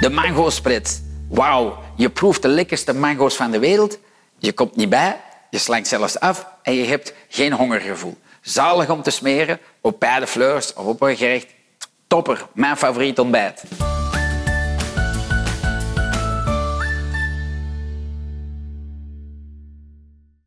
De mango split. Wauw, je proeft de lekkerste mango's van de wereld. Je komt niet bij, je slankt zelfs af en je hebt geen hongergevoel. Zalig om te smeren op beide fleurs of op een gerecht. Topper, mijn favoriet ontbijt.